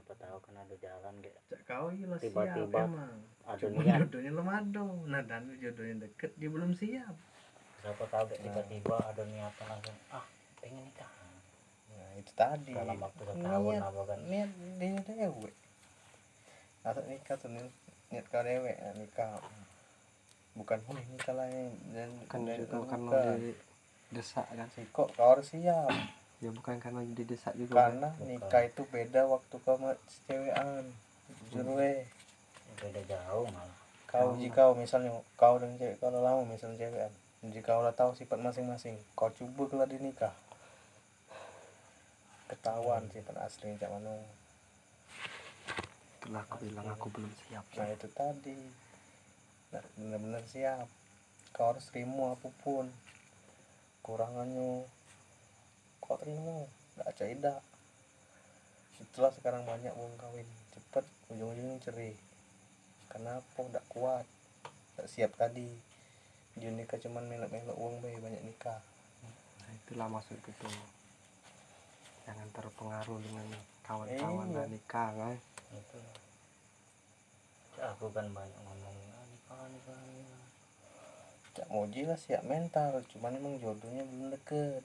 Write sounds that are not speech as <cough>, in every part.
siapa tahu kan ada jalan gitu cak kau iya siap Tiba-tiba emang. ada cuma niat. jodohnya lemado nah dan jodohnya deket dia belum siap. Siapa tahu deh, Nah. tiba-tiba ada niatan langsung ah pengen nikah. Nah itu tadi. Dalam waktu setahun apa kan? niat dia dewe atau nikah tuh niat, niat kau dewe ya, nikah. Bukan boleh nikah lah ini dan kan bukan. karena didesak kan? Si kok kau harus siap ya bukan karena didesak juga kan. karena Bukan. nikah itu beda waktu kau sama cewekan jujur weh. Beda jauh malah kau jika kau misalnya kau dan cewek kalau lama misalnya cewekan jika kau udah tahu sifat masing-masing kau coba kalau di nikah. Ketahuan sifat aslinya cak mana itulah aku bilang aku belum siap nah itu tadi. Nah, benar-benar siap. Kau harus terima apa pun. Kurangannya kau terima gak caidak itulah sekarang banyak mau kawin cepet ujung-ujungnya cerai. Kenapa gak kuat? Gak siap tadi. Dia nikah cuman melok-melok uang bayi banyak nikah. Nah, itulah maksud itu jangan terpengaruh dengan kawan-kawan dan nikah kan? Itu aku kan banyak ngomong ah, nikah nikah. Cak Moji lah siap mental cuman emang jodohnya belum deket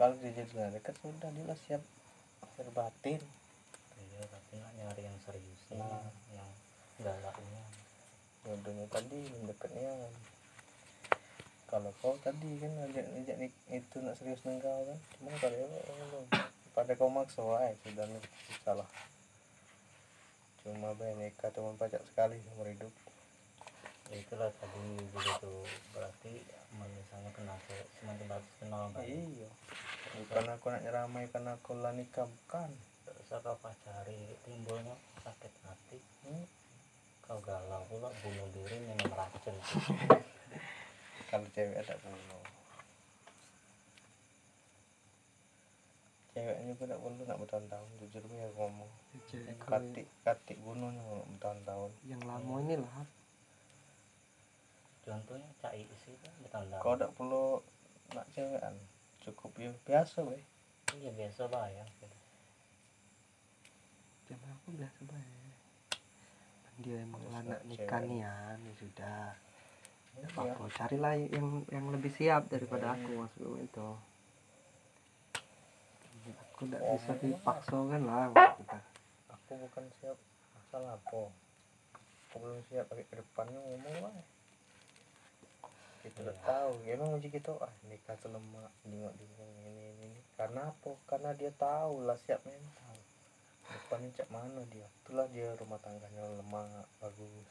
kalau dia jadi deket sudah dia siap berbatin iya tapi nggak nyari yang seriusnya Nah. yang galaknya jodohnya tadi belum deketnya. Kalau kau tadi kan ngajak ngajak itu nak serius dengan kau kan. Cuman kalau ya pada kau maksa wae sudah salah cuma nikah cuma pajak sekali seumur hidup. Ya, itulah tadi tuh berarti misalnya kenal cewek semakin bagus kenal kan iya. Bukan aku nak nyeramai karena aku lah nikah bukan? Kau pacari timbulnya? Sakit hati. Hmm. kau galau pula bunuh diri minum racun. <laughs> Kalau cewek ada bunuh ceweknya juga nak bunuh nak bertahun-tahun. Jujur gue aku ngomong. Katik katik bunuhnya bertahun-tahun. Yang lama ini lah contohnya cak isi kan bertanda kau tak perlu nak cewekan? Cukup ya biasa weh iya biasa bayang gitu. dan aku biasa baik Dan dia emang Terus lah nak nak nikah nian ya sudah. Nggak Iya. apa-apa carilah yang yang lebih siap daripada Iya. aku maksudku itu. Aku tidak Oh, bisa memang. dipaksa kan lah kita aku bukan siap masalah apa. Aku belum siap pakai ke depannya ngomong lah kita udah Iya. tahu ya emang uji gitu ah nikah selemak nengok di ini ini ini ini. karena apa? Karena dia tahu lah siap mental. Depannya cak mana dia? Itulah dia rumah tangganya lemah bagus.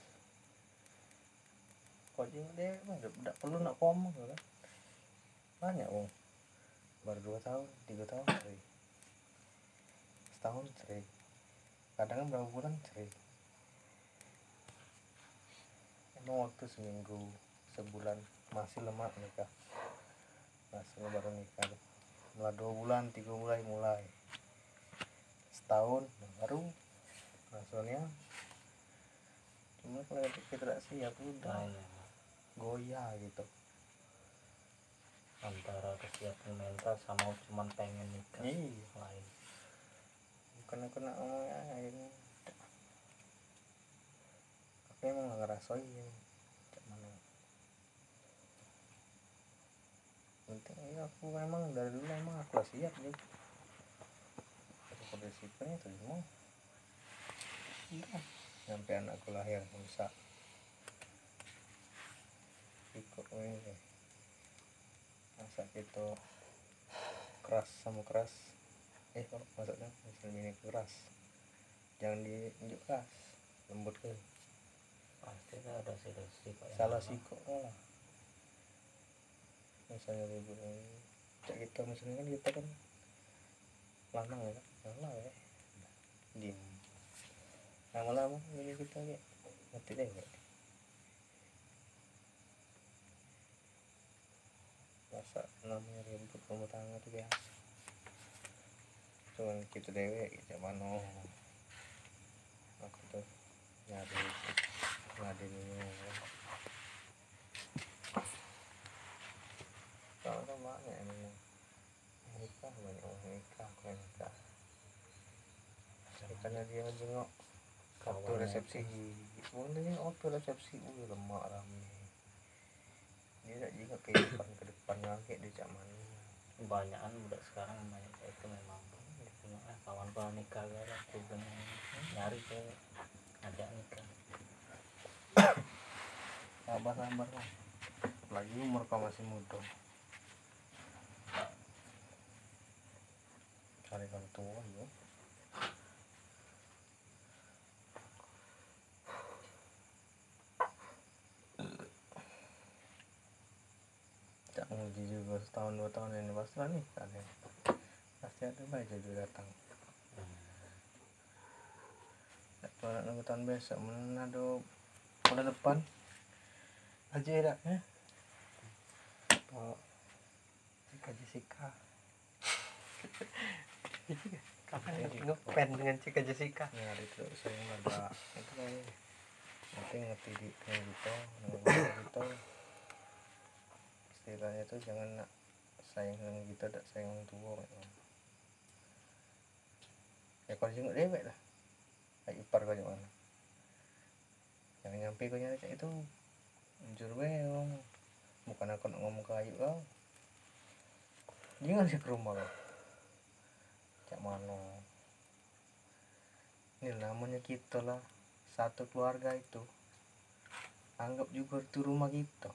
Kok dia dia emang udah, udah perlu nak ngomong kan? Banyak wong. Baru dua tahun tiga tahun cerai setahun cerai kadang kan berapa bulan cerai emang waktu seminggu sebulan masih lemah nikah masih baru nikah mulai dua bulan tiga bulan mulai. Setahun baru. Langsungnya cuma kalau kita tidak siap udah. Makanya goyah gitu. Antara kesiapan mental sama cuman pengen nikah. Iya. Lain. Bukan aku nak ngomong ya ini aku emang nggak ngerasain cak mana penting ya aku memang dari dulu emang aku siap juga aku prinsipnya terima udah sampai anakku lahir bisa ikut ini masa gitu keras sama keras. Eh kok maksudnya misalnya ini keras? Jangan diunjuk keras lembut ke pasti ada sih salah sih kok lah misalnya ibu cak kita misalnya kan kita kan lanang ya salah ya. Diem. Lama-lama ini kita kayak mati deh kayak masa namanya ribut rumah tangga tuh biasa. Cuman kita dewe kita mana aku tuh nyari nyari dulu kalau kan banyak yang nikah banyak orang nikah kan bukannya dia ngejengok waktu resepsi. Dia ngejengok waktu resepsi wih lemak rame. Dia tak jengok ke depan ke depan dia cak mana. Kebanyakan budak sekarang banyak itu memang. Gitu ah kawan kawan nikah gara aku pengen nyari cewek ajak nikah. <coughs> Sabar sabar lah lagi umur kau masih muda. Cari kau tua ya nguji juga setahun dua tahun ini pasti lah nih kalian pasti ada baik jodoh datang nak nunggu tahun besok mana ada bulan depan aja ya eh? Oh, Cika Jessica. Kapan ya? Ngepen dengan Cika Jessica. ya itu saya ada itu kan nanti ngerti di dengan gitu dengan gitu istilahnya tuh jangan nak sayang dengan kita tak sayang dengan tua ya kalau jenguk dewek lah. Kayak ipar kau mana jangan nyampe kau nyari itu jujur weong bukan aku nak ngomong ke ayu kau. Jangan sih ke rumah kau. Cak mana? Ini namanya kita lah. Satu keluarga itu. Anggap juga itu rumah kita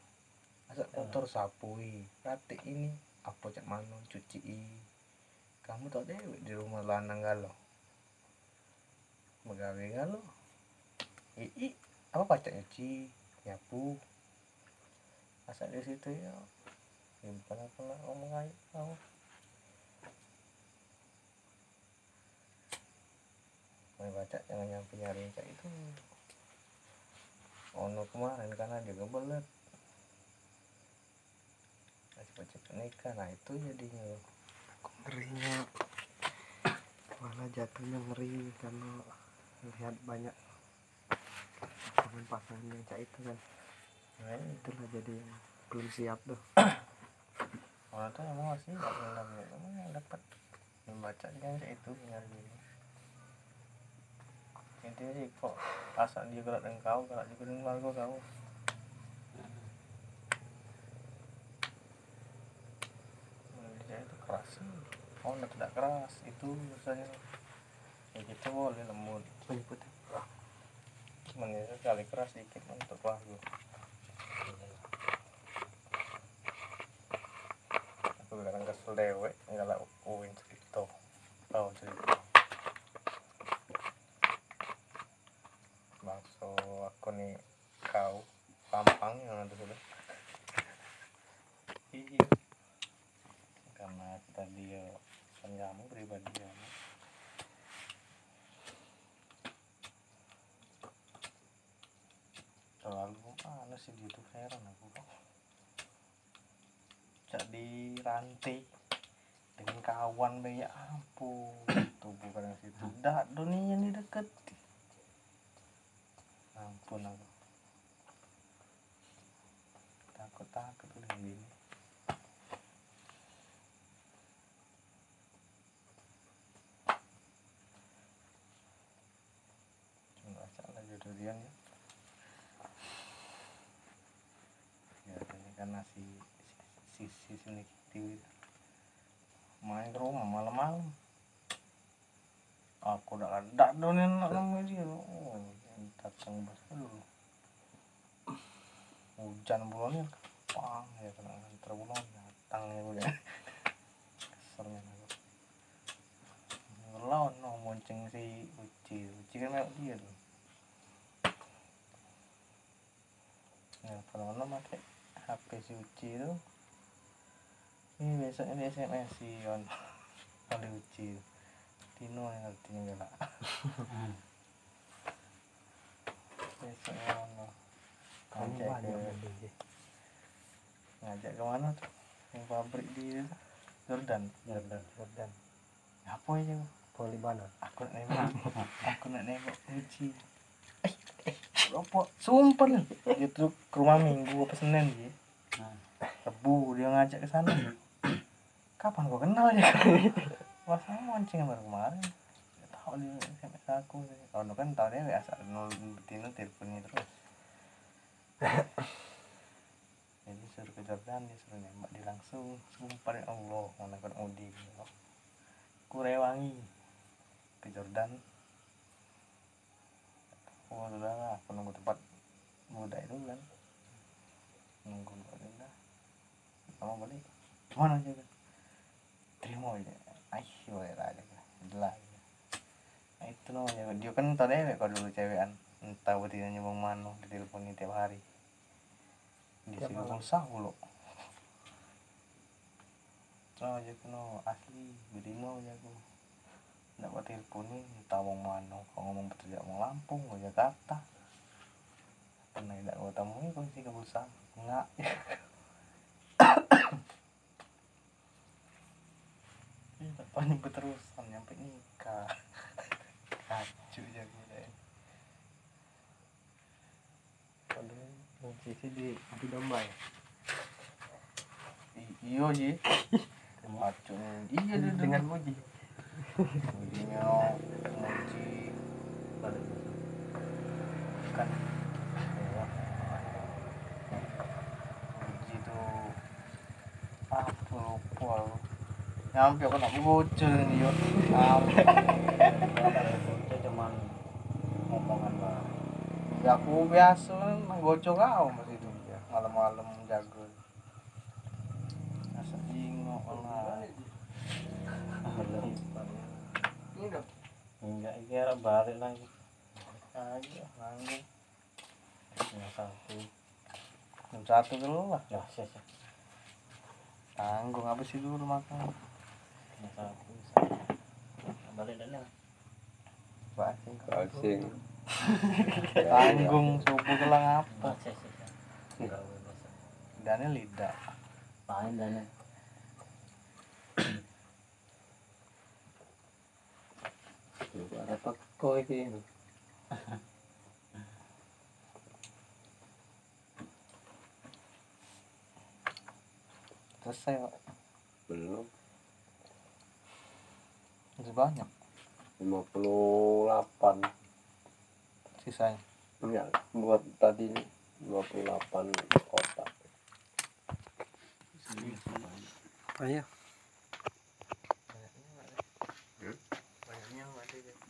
asal kotor sapui. Ratik ini. Apa cak mano cuci? Kamu tak dewek di rumah lanang galau begawe galau ii apa pacak nyuci? Nyapu. Asal di situ ya. Aku nak ngomong aja kamu. Mau baca jangan nyampe nyari kayak itu. Ono kemarin karena dia kebelet cepet-cepet nikah nah itu jadinya. Aku ngerinya? Malah jatuhnya ngeri karena lihat banyak pasangan-pasangan yang cak itu kan. Nah itulah jadi yang belum siap tuh. Orang tuh emang masih nggak pernah emang yang dapat membaca kan kayak itu nyari ini intinya sih kok asal dia gerak dengan kau gerak juga dengan keluarga kau Indonesia itu keras sih oh tidak keras itu biasanya ya gitu boleh lembut. Menyebutnya cuman ya sekali keras dikit untuk keluarga aku kadang kesel dewek nggak uin cerita tahu cerita bakso aku nih kau pampang yang ada sudah iya karena kita dia penjamu pribadi ya terlalu mana sih dia tuh heran aku kok cak di rantai dengan kawan be ya ampun tubuh kadang situ. Dak dunia ini deket. Ampun aku. Takut takut udah gini cuma jodoh dia ya biasanya karena si si si sini kiri main ke rumah malam-malam. Aku udah ada donin nak namanya dia oh datang dulu hujan bulannya pang ya kena antar bulan datang ya gue keselnya aku ngelawan no monceng si uci. Uci kan dia tuh nah kalau mana pakai HP si uci itu ini besoknya di SMS si on oleh uci Tino yang artinya gila besoknya ono kamu ngajak ke ngajak ke mana tuh? Yang pabrik di Jordan? Jordan Jordan. Apa aja Polibanon aku nak nengok. Aku nak uci eh apa? Sumpah lah. Dia tuh ke rumah minggu apa senin dia nah. Rebu dia ngajak ke sana. Kapan kau kenal ya? Masa monceng baru kemarin. Gak tahu nengok di SMS aku sih. Oh kan tau deh asal nol betina teleponnya terus. Jadi suruh ke Jordan dia suruh nembak dia langsung. Sumpah ya Allah mana kan Udi aku rewangi. Ke Jordan oh sudah lah aku nunggu tempat muda itu kan. Nunggu udah lama balik. Mana aja kan? Terima aja. Ayo lah aja jelas. Nah, itu namanya. Dia kan dewek kalau dulu cewekan. Entah betinanya bang Mano di telepon tiap hari. Di sini malam. pun sah lo Nah, aja kuno. Asli berima aja aku nggak telepon ini entah bang Mano kalau ngomong betul mau Lampung mau Jakarta. Pernah tidak gua temui kau sih ke Busa enggak. Ih, tak nyampe nikah. Kacu gue deh Aduh, Bang Cici di adu domba ya? Iyo ji. <laughs> Kacu iya Dengan Muji. Mujinya muji balik kan ya, muji tuh apa lupa lu nyampe aku nak bocor nih yo. Itu cuman ngomongan lah. Ya aku biasa kan gocok kau mas itu malam-malam jago asal jingok lah Ini dong. enggak kira balik lagi. Aja yang satu. Jam satu dulu lah. Ya sih sih. Tanggung apa sih dulu makan yang satu balik dan yang Basing. Asing. <laughs> tanggung subuh kelang apa? Dannya lidah. Main dan teko iki. selesai pak Belum. masih banyak 58. sisanya Enggak, buat tadi 28 kotak. Ayo.